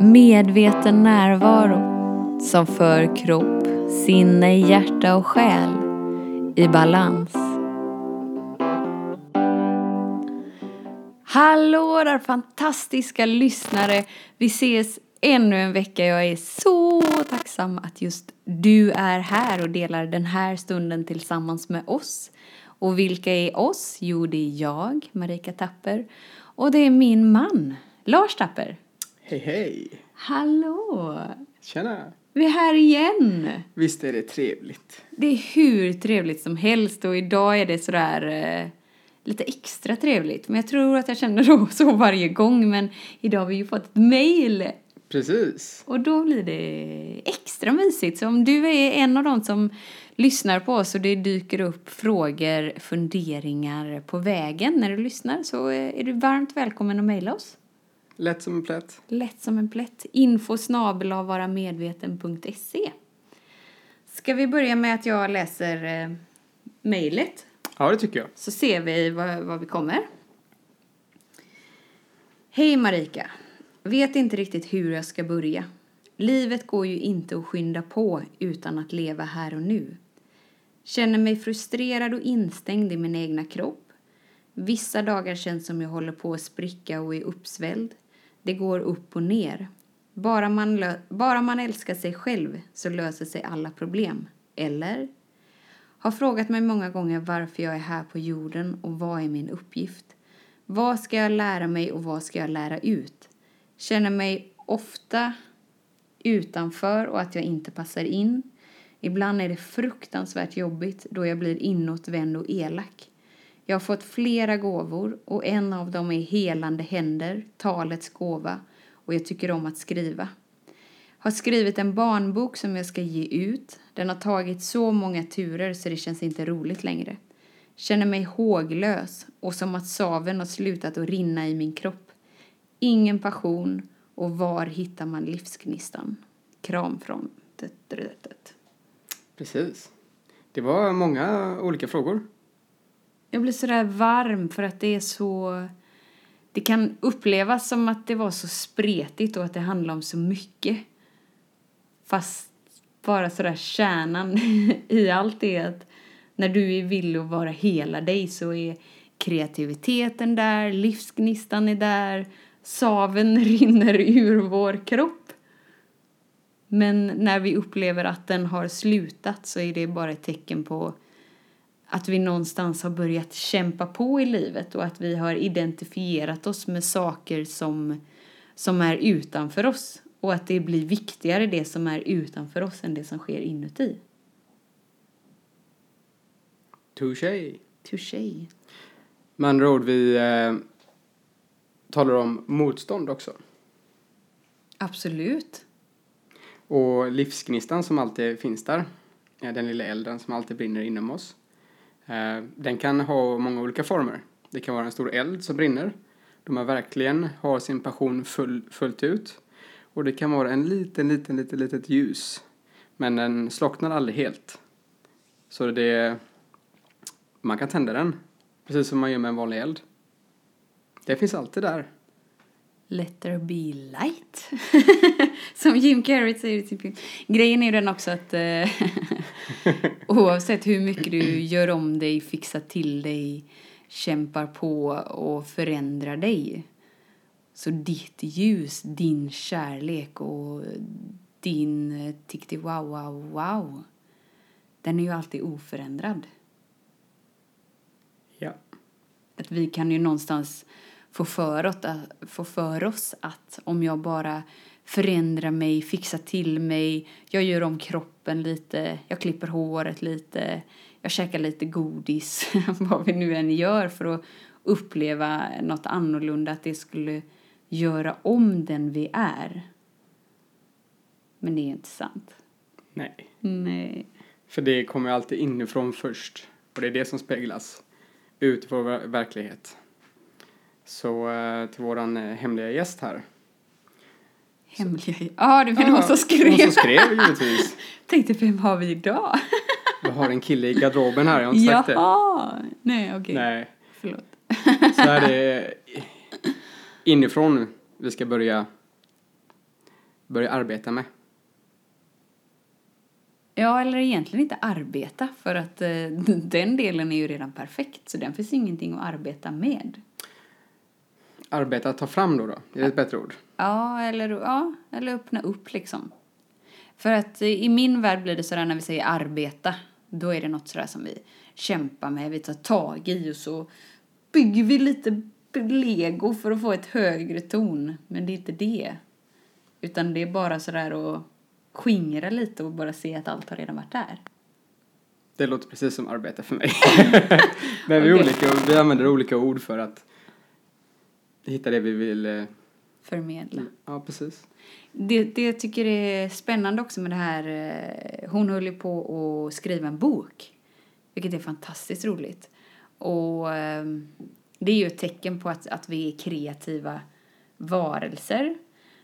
Medveten närvaro som för kropp, sinne, hjärta och själ i balans. Hallå där fantastiska lyssnare! Vi ses ännu en vecka. Jag är så tacksam att just du är här och delar den här stunden tillsammans med oss. Och vilka är oss? Jo, det är jag, Marika Tapper, och det är min man, Lars Tapper. Hej hej! Hallå! Tjena! Vi är här igen! Visst är det trevligt? Det är hur trevligt som helst och idag är det sådär eh, lite extra trevligt. Men jag tror att jag känner så, varje gång. Men idag har vi ju fått ett mail Precis. och då blir det extra mysigt. Så om du är en av dem som lyssnar på oss och det dyker upp frågor, funderingar på vägen när du lyssnar så eh, är du varmt välkommen att mejla oss. Lätt som en plätt. Lätt som en plätt. Info av varamedveten.se. Ska vi börja med att jag läser eh, mejlet Ja, det tycker jag. så ser vi vad, vad vi kommer. Hej Marika. Vet inte riktigt hur jag ska börja. Livet går ju inte att skynda på utan att leva här och nu. Känner mig frustrerad och instängd i min egna kropp. Vissa dagar känns som jag håller på att spricka och är uppsvälld. Det går upp och ner. Bara man, bara man älskar sig själv så löser sig alla problem. Eller? Har frågat mig många gånger varför jag är här på jorden och vad är min uppgift. Vad ska jag lära mig och vad ska jag lära ut? Känner mig ofta utanför och att jag inte passar in. Ibland är det fruktansvärt jobbigt då jag blir inåtvänd och elak. Jag har fått flera gåvor och en av dem är helande händer, talets gåva och jag tycker om att skriva. Har skrivit en barnbok som jag ska ge ut. Den har tagit så många turer så det känns inte roligt längre. Känner mig håglös och som att saven har slutat att rinna i min kropp. Ingen passion och var hittar man livsgnistan? Kram från... Precis. Det var många olika frågor. Jag blir sådär varm för att det är så... Det kan upplevas som att det var så spretigt och att det handlar om så mycket. Fast bara sådär kärnan i allt är att när du är villig att vara hela dig så är kreativiteten där, livsgnistan är där, saven rinner ur vår kropp. Men när vi upplever att den har slutat så är det bara ett tecken på att vi någonstans har börjat kämpa på i livet och att vi har identifierat oss med saker som, som är utanför oss och att det blir viktigare det som är utanför oss än det som sker inuti. Touché. Touché. Med andra ord, vi eh, talar om motstånd också. Absolut. Och livsgnistan som alltid finns där, eh, den lilla elden som alltid brinner inom oss, Eh, den kan ha många olika former. Det kan vara en stor eld som brinner, då man verkligen har sin passion full, fullt ut. Och det kan vara en liten, liten, liten, litet ljus, men den slocknar aldrig helt. Så det, man kan tända den, precis som man gör med en vanlig eld. Det finns alltid där. Let there be light. Som Jim Carrey säger i sin film. Grejen är ju den också att eh, oavsett hur mycket du gör om dig, fixar till dig, kämpar på och förändrar dig så ditt ljus, din kärlek och din eh, tikti wow wow wow den är ju alltid oförändrad. Ja. Att vi kan ju någonstans få för, att, få för oss att om jag bara förändrar mig, fixar till mig, jag gör om kroppen lite, jag klipper håret lite, jag käkar lite godis, vad vi nu än gör för att uppleva något annorlunda, att det skulle göra om den vi är. Men det är inte sant. Nej. Nej. För det kommer alltid inifrån först. Och det är det som speglas ut i vår ver- verklighet. Så eh, till våran eh, hemliga gäst här. Hemliga... Ja, ah, det var någon som skrev. Någon som skrev givetvis. Tänkte, vem har vi idag? Vi har en kille i garderoben här, jag har inte sagt det. Jaha! Nej, okej. Nej, Förlåt. så här är det inifrån vi ska börja börja arbeta med? Ja, eller egentligen inte arbeta för att eh, den delen är ju redan perfekt så den finns ingenting att arbeta med. Arbeta, ta fram då, då? Är det ett bättre ord? Ja, eller, ja, eller öppna upp liksom. För att eh, i min värld blir det sådär när vi säger arbeta, då är det något sådär som vi kämpar med, vi tar tag i och så bygger vi lite lego för att få ett högre ton. Men det är inte det. Utan det är bara sådär att skingra lite och bara se att allt har redan varit där. Det låter precis som arbete för mig. Men vi, Okej. olika, vi använder olika ord för att hitta det vi vill. eh, Förmedla. Ja, precis. Det, det jag tycker är spännande också med det här, eh, hon höll ju på att skriva en bok. Vilket är fantastiskt roligt. Och eh, det är ju ett tecken på att, att vi är kreativa varelser.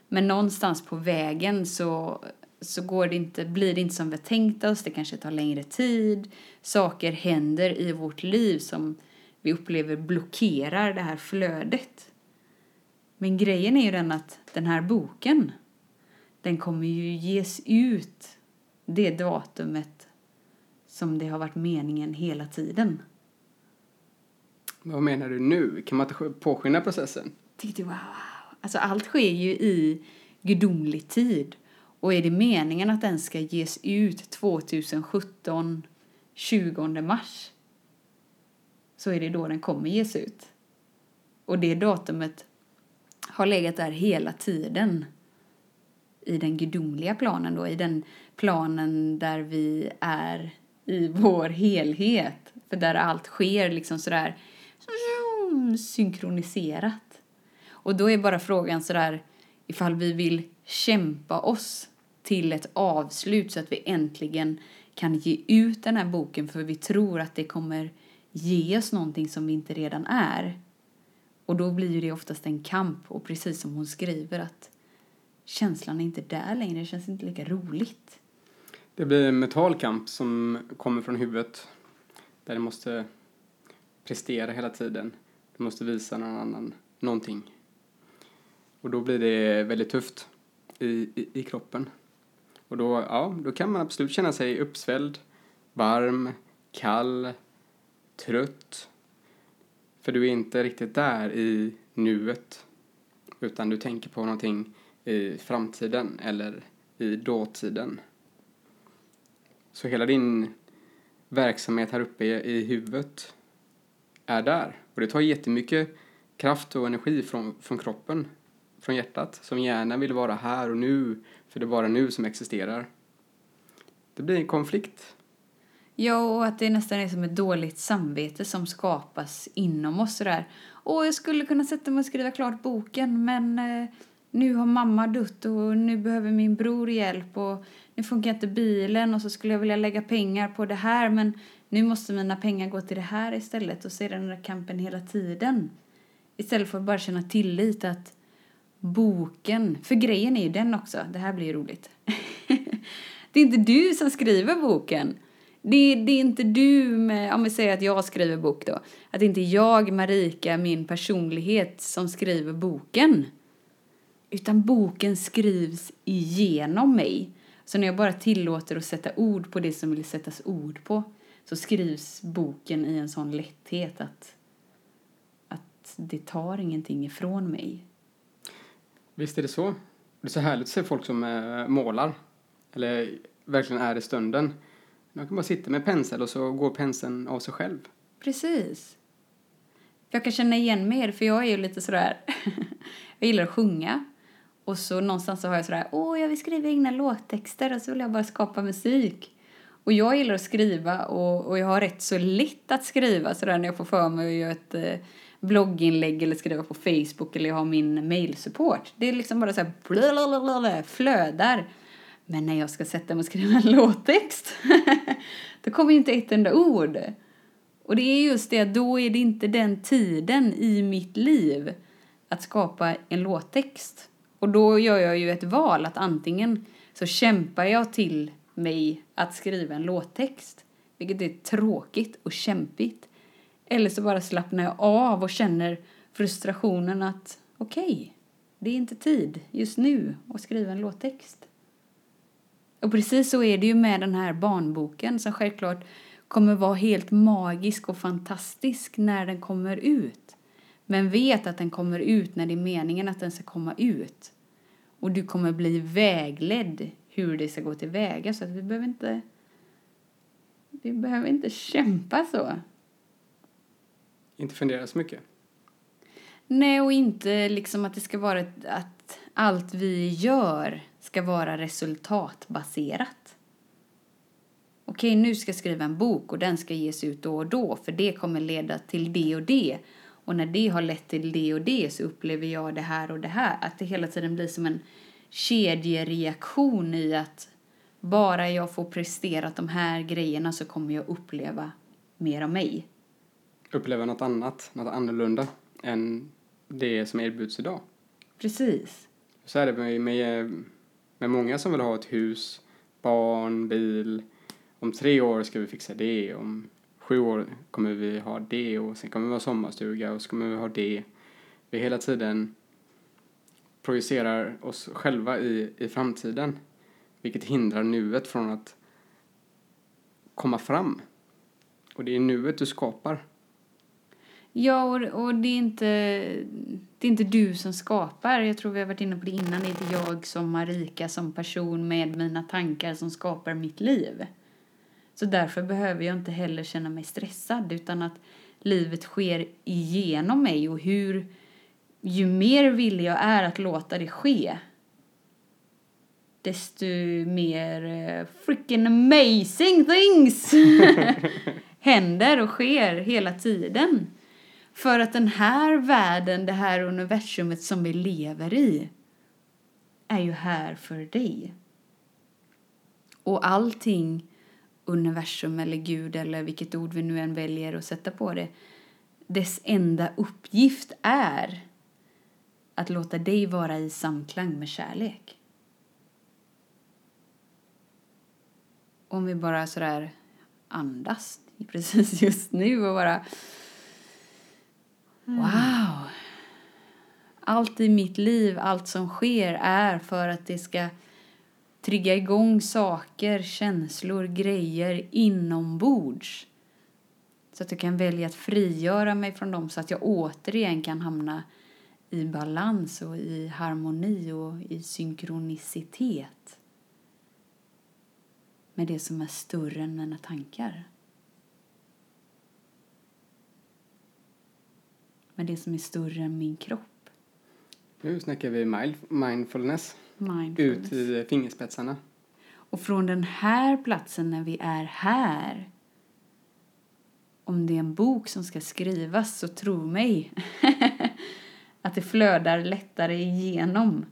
Men någonstans på vägen så, så går det inte, blir det inte som vi tänkt oss. Det kanske tar längre tid. Saker händer i vårt liv som vi upplever blockerar det här flödet. Men grejen är ju den att den här boken, den kommer ju ges ut det datumet som det har varit meningen hela tiden. Vad menar du nu? Kan man inte påskynda processen? Tyckte wow. Alltså allt sker ju i gudomlig tid. Och är det meningen att den ska ges ut 2017, 20 mars, så är det då den kommer ges ut. Och det datumet har legat där hela tiden i den gudomliga planen då, i den planen där vi är i vår helhet. För där allt sker liksom sådär synkroniserat. Och då är bara frågan sådär ifall vi vill kämpa oss till ett avslut så att vi äntligen kan ge ut den här boken för vi tror att det kommer ge oss någonting som vi inte redan är. Och då blir ju det oftast en kamp och precis som hon skriver att känslan är inte där längre, det känns inte lika roligt. Det blir en mental kamp som kommer från huvudet. Där det måste prestera hela tiden. Du måste visa någon annan någonting. Och då blir det väldigt tufft i, i, i kroppen. Och då, ja, då kan man absolut känna sig uppsvälld, varm, kall, trött. För du är inte riktigt där i nuet. Utan du tänker på någonting i framtiden eller i dåtiden. Så hela din verksamhet här uppe i, huvudet är där. Och det tar jättemycket kraft och energi från, från kroppen, från hjärtat, som gärna vill vara här och nu, för det är bara nu som existerar. Det blir en konflikt. Ja, och att det nästan är som ett dåligt samvete som skapas inom oss sådär. Och jag skulle kunna sätta mig och skriva klart boken, men eh, nu har mamma dött och nu behöver min bror hjälp och nu funkar inte bilen och så skulle jag vilja lägga pengar på det här, men nu måste mina pengar gå till det här istället och så är det den där kampen hela tiden. Istället för att bara känna tillit att boken, för grejen är ju den också, det här blir ju roligt. det är inte du som skriver boken. Det, det är inte du med, om vi säger att jag skriver bok då, att det inte är jag, Marika, min personlighet som skriver boken. Utan boken skrivs igenom mig. Så när jag bara tillåter att sätta ord på det som vill sättas ord på så skrivs boken i en sån lätthet att, att det tar ingenting ifrån mig. Visst är det så? Det är så härligt att se folk som eh, målar, eller verkligen är i stunden. Man kan bara sitta med pensel och så går penseln av sig själv. Precis. Jag kan känna igen mig i för jag är ju lite sådär... jag gillar att sjunga. Och så någonstans så har jag sådär, åh, jag vill skriva egna låttexter och så vill jag bara skapa musik. Och jag gillar att skriva och, och jag har rätt så lätt att skriva sådär när jag får för mig att göra ett eh, blogginlägg eller skriva på Facebook eller jag har min mailsupport. Det är liksom bara såhär blablabla, flödar. Men när jag ska sätta mig och skriva en låttext, då kommer inte ett enda ord. Och det är just det, då är det inte den tiden i mitt liv att skapa en låttext. Och då gör jag ju ett val att antingen så kämpar jag till mig att skriva en låttext, vilket är tråkigt och kämpigt. Eller så bara slappnar jag av och känner frustrationen att okej, okay, Det är inte tid just nu att skriva en låttext. Och precis så är det ju med den här barnboken som självklart kommer vara helt magisk och fantastisk när den kommer ut. Men vet att den kommer ut när det är meningen att den ska komma ut. Och du kommer bli vägledd hur det ska gå tillväga så att vi behöver inte vi behöver inte kämpa så. Inte fundera så mycket. Nej, och inte liksom att det ska vara ett, att allt vi gör ska vara resultatbaserat. Okej, nu ska jag skriva en bok och den ska ges ut då och då för det kommer leda till det och det. Och när det har lett till det och det så upplever jag det här och det här. Att det hela tiden blir som en kedjereaktion i att bara jag får presterat de här grejerna så kommer jag uppleva mer av mig. Uppleva något annat, något annorlunda än det som erbjuds idag. Precis. Så är det med, med, med många som vill ha ett hus, barn, bil. Om tre år ska vi fixa det, om sju år kommer vi ha det och sen kommer vi ha sommarstuga och så kommer vi ha det. Vi hela tiden projicerar oss själva i, i framtiden. Vilket hindrar nuet från att komma fram. Och det är nuet du skapar. Ja, och, och det, är inte, det är inte du som skapar. Jag tror vi har varit inne på det innan. Det är inte jag som Marika, som person med mina tankar som skapar mitt liv. Så därför behöver jag inte heller känna mig stressad utan att livet sker igenom mig och hur ju mer villig jag är att låta det ske desto mer uh, freaking amazing things händer och sker hela tiden. För att den här världen, det här universumet som vi lever i är ju här för dig. Och allting, universum eller Gud eller vilket ord vi nu än väljer att sätta på det, dess enda uppgift är att låta dig vara i samklang med kärlek. Om vi bara sådär andas precis just nu och bara Mm. Wow! Allt i mitt liv, allt som sker är för att det ska trigga igång saker, känslor, grejer inombords. Så att jag kan välja att frigöra mig från dem så att jag återigen kan hamna i balans och i harmoni och i synkronicitet med det som är större än mina tankar. Med det som är större än min kropp. Nu snackar vi mindfulness. Mindfulness. Ut i fingerspetsarna. Och från den här platsen när vi är här om det är en bok som ska skrivas så tro mig att det flödar lättare igenom.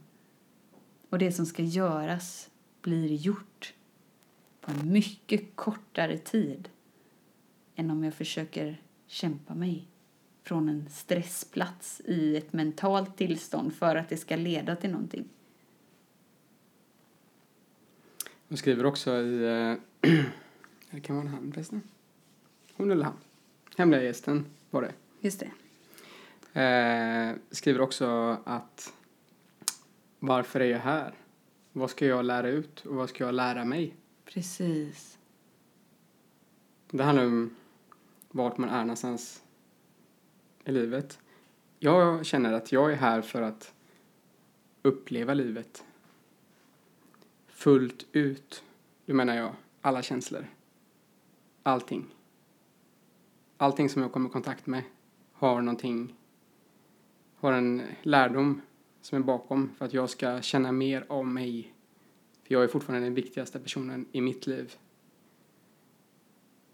Och det som ska göras blir gjort på en mycket kortare tid än om jag försöker kämpa mig från en stressplats i ett mentalt tillstånd för att det ska leda till någonting. Hon skriver också i, det kan vara en han förresten. Hon eller han. Hemliga gästen var det. Just det. Eh, skriver också att varför är jag här? Vad ska jag lära ut och vad ska jag lära mig? Precis. Det handlar om vart man är någonstans i livet. Jag känner att jag är här för att uppleva livet fullt ut. Då menar jag alla känslor. Allting. Allting som jag kommer i kontakt med har någonting, har en lärdom som är bakom för att jag ska känna mer av mig. För jag är fortfarande den viktigaste personen i mitt liv.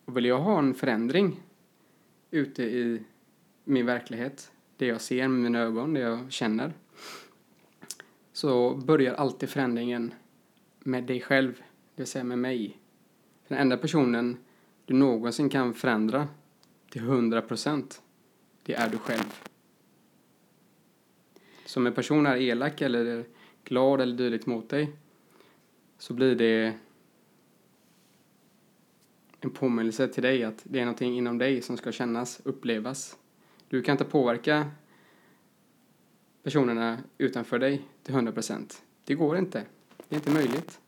Och vill jag ha en förändring ute i min verklighet, det jag ser med mina ögon, det jag känner, så börjar alltid förändringen med dig själv, det vill säga med mig. Den enda personen du någonsin kan förändra till hundra procent, det är du själv. Så om en person är elak eller glad eller dylikt mot dig så blir det en påminnelse till dig att det är någonting inom dig som ska kännas, upplevas. Du kan inte påverka personerna utanför dig till 100 procent. Det går inte. Det är inte möjligt.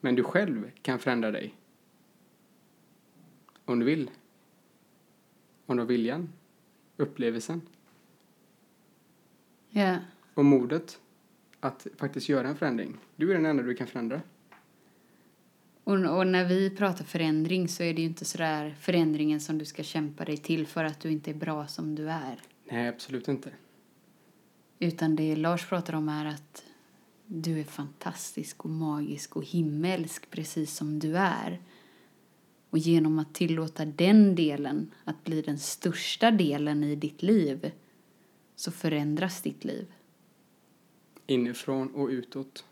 Men du själv kan förändra dig. Om du vill. Om du har viljan, upplevelsen Ja. och modet att faktiskt göra en förändring. Du är den enda du kan förändra. Och, och när vi pratar förändring så är det ju inte sådär förändringen som du ska kämpa dig till för att du inte är bra som du är. Nej, absolut inte. Utan det Lars pratar om är att du är fantastisk och magisk och himmelsk precis som du är. Och genom att tillåta den delen att bli den största delen i ditt liv så förändras ditt liv. Inifrån och utåt.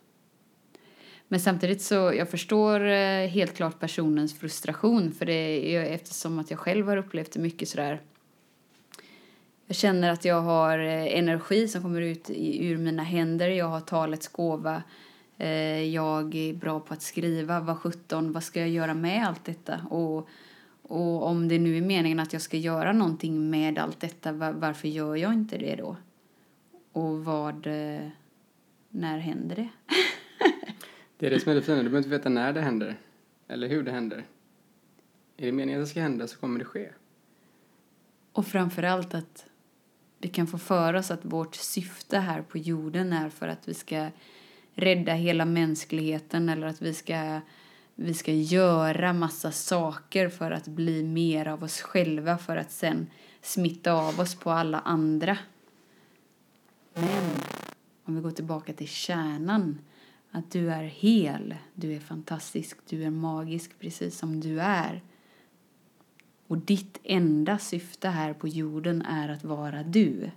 Men samtidigt så jag förstår eh, helt klart personens frustration för det är eftersom att jag själv har upplevt det mycket sådär. Jag känner att jag har eh, energi som kommer ut ur mina händer. Jag har talets gåva. Eh, jag är bra på att skriva. Vad sjutton, vad ska jag göra med allt detta? Och, och om det nu är meningen att jag ska göra någonting med allt detta, varför gör jag inte det då? Och vad, när händer det? Det är det som är det fina. Du behöver inte veta när det händer. Eller hur det händer. Är det meningen att det ska hända så kommer det ske. Och framför allt att vi kan få för oss att vårt syfte här på jorden är för att vi ska rädda hela mänskligheten eller att vi ska, vi ska göra massa saker för att bli mer av oss själva för att sen smitta av oss på alla andra. Men om vi går tillbaka till kärnan, att du är hel, du är fantastisk, du är magisk precis som du är. Och ditt enda syfte här på jorden är att vara du.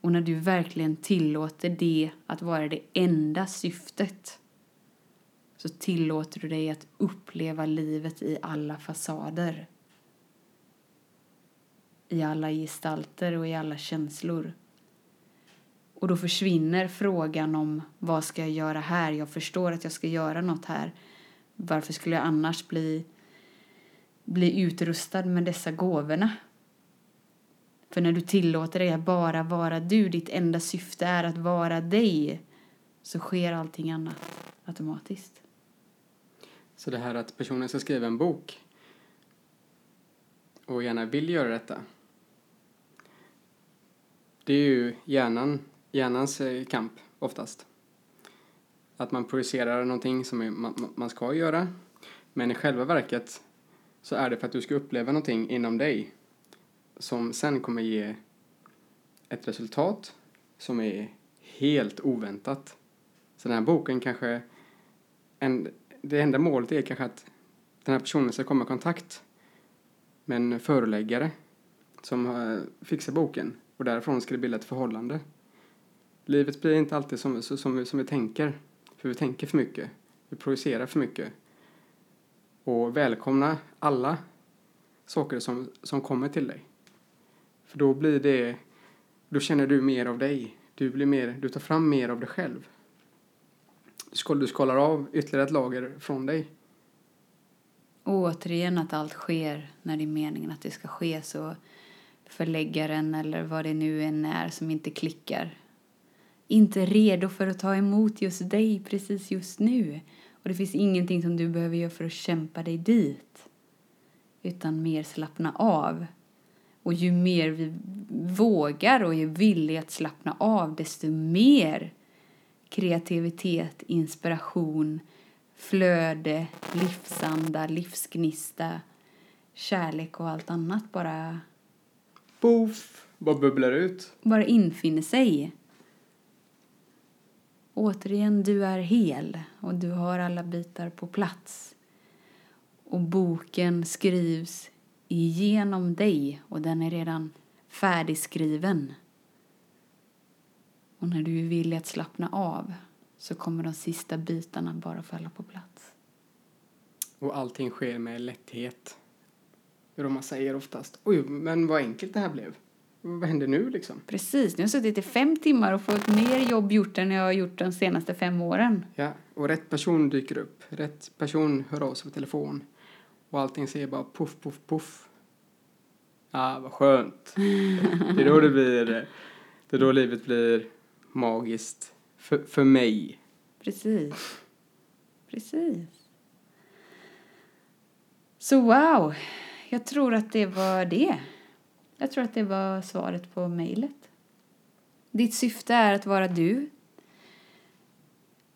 Och när du verkligen tillåter det att vara det enda syftet så tillåter du dig att uppleva livet i alla fasader. I alla gestalter och i alla känslor. Och då försvinner frågan om vad ska jag göra här? Jag förstår att jag ska göra något här. Varför skulle jag annars bli bli utrustad med dessa gåvorna. För när du tillåter dig att bara vara du, ditt enda syfte är att vara dig, så sker allting annat automatiskt. Så det här att personen ska skriva en bok och gärna vill göra detta. Det är ju hjärnan, hjärnans eh, kamp oftast. Att man projicerar någonting som man, man ska göra. Men i själva verket så är det för att du ska uppleva någonting inom dig som sen kommer ge ett resultat som är helt oväntat. Så den här boken kanske, en, det enda målet är kanske att den här personen ska komma i kontakt med en föreläggare som fixar boken och därifrån ska det bilda ett förhållande. Livet blir inte alltid som, som, vi, som vi tänker, för vi tänker för mycket. Vi projicerar för mycket. Och välkomna alla saker som, som kommer till dig. För då blir det, då känner du mer av dig. Du, blir mer, du tar fram mer av dig själv. Du Du skalar av ytterligare ett lager från dig. Och återigen att allt sker när det är meningen att det ska ske så förläggaren eller vad det nu än är som inte klickar inte redo för att ta emot just dig precis just nu. Och det finns ingenting som du behöver göra för att kämpa dig dit. Utan mer slappna av. Och ju mer vi vågar och är villiga att slappna av desto mer kreativitet, inspiration, flöde, livsanda, livsgnista, kärlek och allt annat bara, Poff! Bara bubblar ut. bara infinner sig. Återigen, du är hel och du har alla bitar på plats. Och boken skrivs igenom dig och den är redan färdigskriven. Och när du är villig att slappna av så kommer de sista bitarna bara falla på plats. Och allting sker med lätthet. Hur man säger oftast. Oj, men vad enkelt det här blev. Vad händer nu liksom? Precis, nu har jag suttit i fem timmar och fått mer jobb gjort än jag har gjort de senaste fem åren. Ja, och rätt person dyker upp. Rätt person hör av sig på telefon. Och allting säger bara puff, puff, puff. Ah, vad skönt. Det är då det blir, Det är då livet blir magiskt. För, för mig. Precis. Precis. Så wow, jag tror att det var det. Jag tror att det var svaret på mejlet. Ditt syfte är att vara du.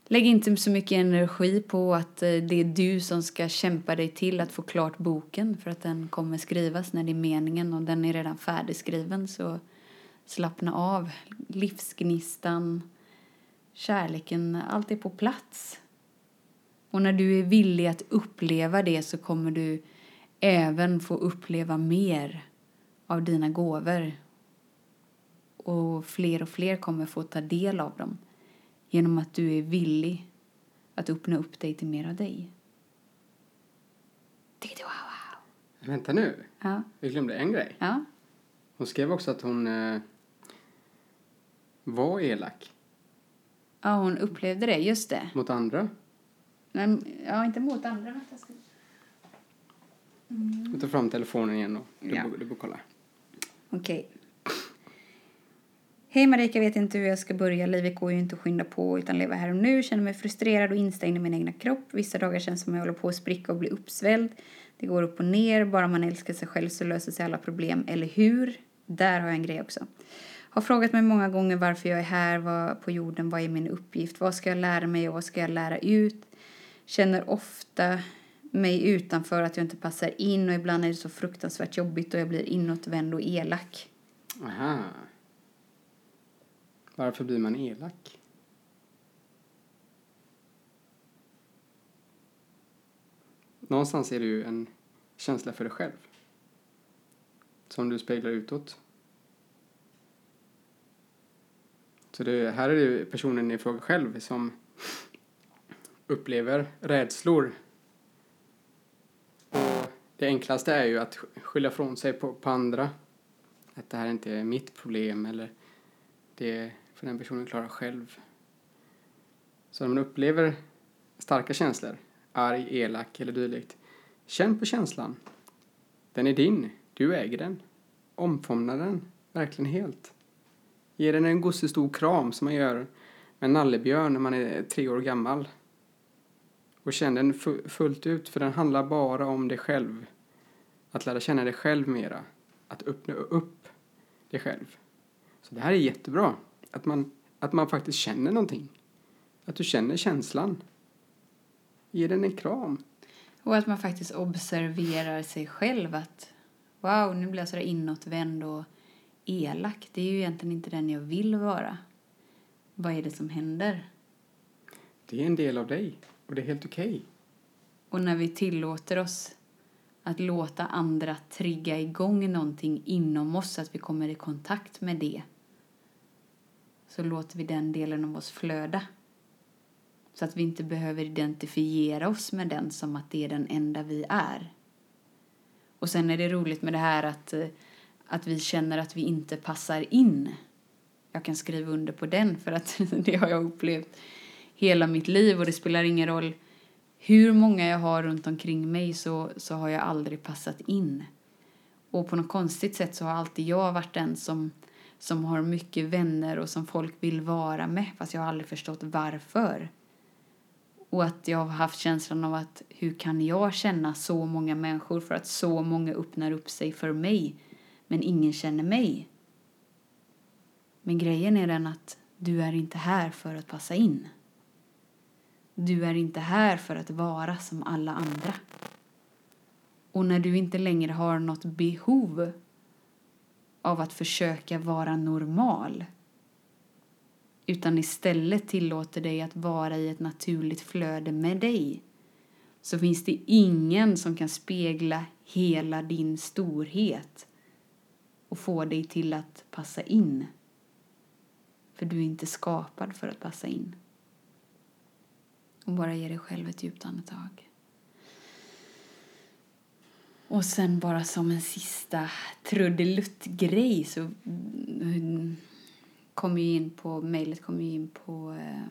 Lägg inte så mycket energi på att eh, det är du som ska kämpa dig till att få klart boken för att den kommer skrivas när det är meningen och den är redan färdigskriven så slappna av. Livsgnistan, kärleken, allt är på plats. Och när du är villig att uppleva det så kommer du även få uppleva mer av dina gåvor. Och fler och fler kommer få ta del av dem genom att du är villig att öppna upp dig till mer av dig. Du? Vänta nu. Ja. Vi glömde en grej. Ja. Hon skrev också att hon eh, var elak ja, hon upplevde det. Just det. mot andra. Men, ja, inte mot andra. Vänta, jag ska... Du tar fram telefonen igen och du, Ja. bör- du bör kolla. Okej. Hej Marika, vet inte hur jag ska börja. Livet går ju inte att skynda på utan leva här och nu. Känner mig frustrerad och instängd i min egna kropp. Vissa dagar känns som jag håller på att spricka och bli uppsvälld. Det går upp och ner. Bara man älskar sig själv så löser sig alla problem. Eller hur? Där har jag en grej också. Har frågat mig många gånger varför jag är här vad, på jorden. Vad är min uppgift? Vad ska jag lära mig och vad ska jag lära ut? Känner ofta mig utanför att jag inte passar in och ibland är det så fruktansvärt jobbigt och jag blir inåtvänd och elak. Aha. Varför blir man elak? Någonstans är det ju en känsla för dig själv. Som du speglar utåt. Så det, här är det personen i fråga själv som upplever rädslor. Det enklaste är ju att skylla från sig på, på andra. Att det här inte är mitt problem eller det får den personen klara själv. Så när man upplever starka känslor, arg, elak eller dylikt, känn på känslan. Den är din, du äger den. Omfamna den, verkligen helt. Ge den en gossestor kram som man gör med en nallebjörn när man är tre år gammal. Och känn den fu- fullt ut, för den handlar bara om dig själv. Att lära känna dig själv mera. Att öppna upp dig själv. Så det här är jättebra. Att man, att man faktiskt känner någonting. Att du känner känslan. Ge den en kram. Och att man faktiskt observerar sig själv att wow, nu blir jag sådär inåtvänd och elak. Det är ju egentligen inte den jag vill vara. Vad är det som händer? Det är en del av dig. Och det är helt okej. Och när vi tillåter oss att låta andra trigga igång någonting inom oss, så att vi kommer i kontakt med det, så låter vi den delen av oss flöda. Så att vi inte behöver identifiera oss med den som att det är den enda vi är. Och sen är det roligt med det här att, eh, att vi känner att vi inte passar in. Jag kan skriva under på den för att det har jag upplevt hela mitt liv och det spelar ingen roll hur många jag har runt omkring mig så, så har jag aldrig passat in. Och på något konstigt sätt så har alltid jag varit den som, som har mycket vänner och som folk vill vara med fast jag har aldrig förstått varför. Och att jag har haft känslan av att hur kan jag känna så många människor för att så många öppnar upp sig för mig men ingen känner mig. Men grejen är den att du är inte här för att passa in. Du är inte här för att vara som alla andra. Och när du inte längre har något behov av att försöka vara normal utan istället tillåter dig att vara i ett naturligt flöde med dig så finns det ingen som kan spegla hela din storhet och få dig till att passa in. För du är inte skapad för att passa in. Och bara ge dig själv ett djupt andetag. Och sen bara som en sista trudelutt-grej så mm, kom ju in på, mejlet kom ju in på eh,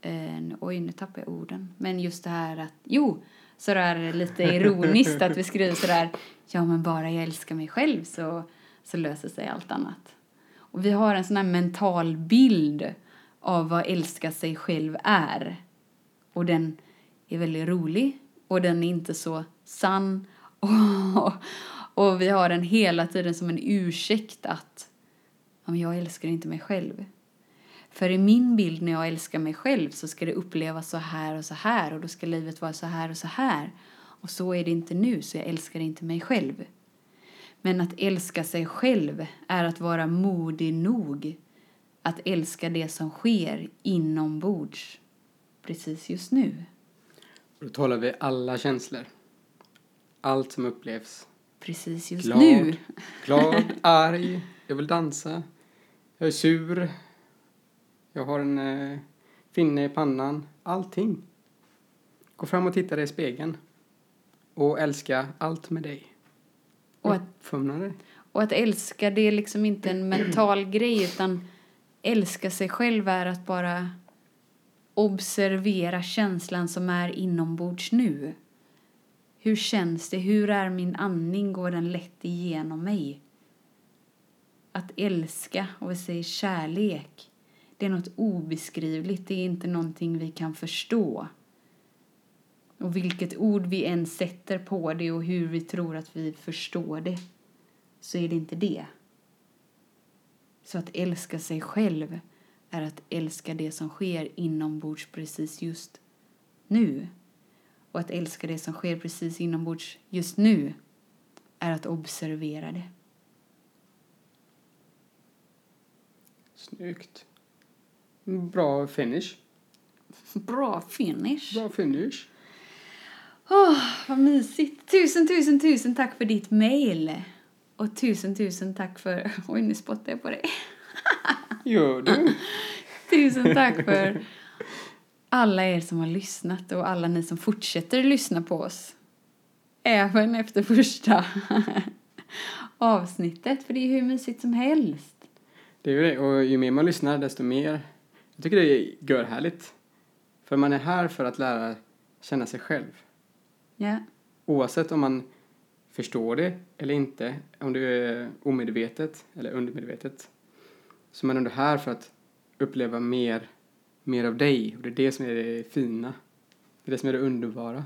en, oj nu tappar jag orden. Men just det här att, jo, så lite ironiskt att vi skriver så där, ja men bara jag älskar mig själv så, så löser sig allt annat. Och vi har en sån här mental bild av vad älska sig själv är. Och den är väldigt rolig och den är inte så sann. Och, och vi har den hela tiden som en ursäkt att jag älskar inte mig själv. För i min bild när jag älskar mig själv så ska det upplevas så här och så här och då ska livet vara så här och så här. Och så är det inte nu, så jag älskar inte mig själv. Men att älska sig själv är att vara modig nog att älska det som sker inombords precis just nu. Då talar vi alla känslor. Allt som upplevs. Precis just glad, nu. Glad, arg, jag vill dansa, jag är sur, jag har en eh, finne i pannan. Allting. Gå fram och titta dig i spegeln. Och älska allt med dig. Och att, dig. och att älska, det är liksom inte en mental grej utan älska sig själv är att bara observera känslan som är inombords nu. Hur känns det? Hur är min andning? Går den lätt igenom mig? Att älska, och vi säger kärlek, det är något obeskrivligt. Det är inte någonting vi kan förstå. Och vilket ord vi än sätter på det och hur vi tror att vi förstår det så är det inte det. Så att älska sig själv är att älska det som sker inombords precis just nu. Och att älska det som sker precis inombords just nu är att observera det. Snyggt. Bra finish. Bra finish. Bra finish. Oh, vad mysigt. Tusen, tusen, tusen tack för ditt mail. Och tusen, tusen tack för... Oj, nu spottar jag på dig. Gör du? tusen tack för alla er som har lyssnat och alla ni som fortsätter lyssna på oss. Även efter första avsnittet, för det är hur mysigt som helst. Det är ju det, och ju mer man lyssnar desto mer. Jag tycker det är görhärligt. För man är här för att lära känna sig själv. Ja. Oavsett om man förstår det eller inte, om det är omedvetet eller undermedvetet, så man är ändå här för att uppleva mer, mer av dig. Och det är det som är det fina. Det är det som är det underbara.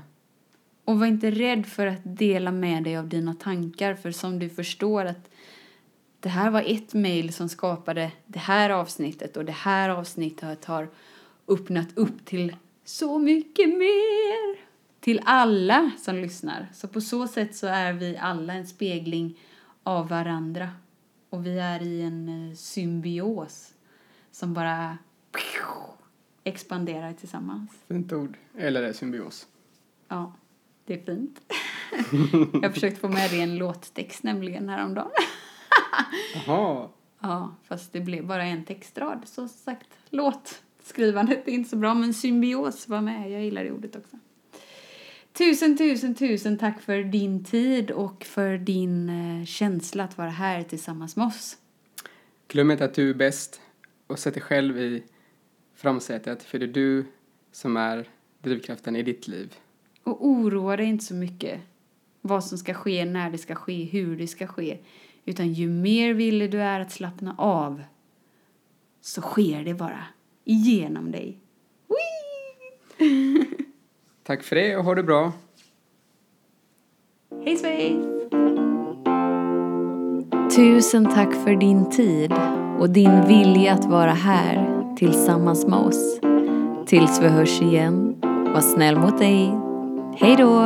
Och var inte rädd för att dela med dig av dina tankar, för som du förstår att det här var ett mejl som skapade det här avsnittet och det här avsnittet har öppnat upp till så mycket mer till alla som lyssnar. Så på så sätt så är vi alla en spegling av varandra och vi är i en eh, symbios som bara expanderar tillsammans. Fint ord. Eller är symbios. Ja, det är fint. Jag har försökt få med det i en låttext nämligen häromdagen. Jaha. Ja, fast det blev bara en textrad. Så sagt, låtskrivandet är inte så bra, men symbios var med. Jag gillar det ordet också. Tusen, tusen, tusen tack för din tid och för din eh, känsla att vara här tillsammans med oss. Glöm inte att du är bäst och sätt dig själv i framsätet, för det är du som är drivkraften i ditt liv. Och oroa dig inte så mycket vad som ska ske, när det ska ske, hur det ska ske. Utan ju mer villig du är att slappna av så sker det bara igenom dig. Tack för det och ha det bra. Hej svejs! Tusen tack för din tid och din vilja att vara här tillsammans med oss. Tills vi hörs igen, var snäll mot dig. Hej då!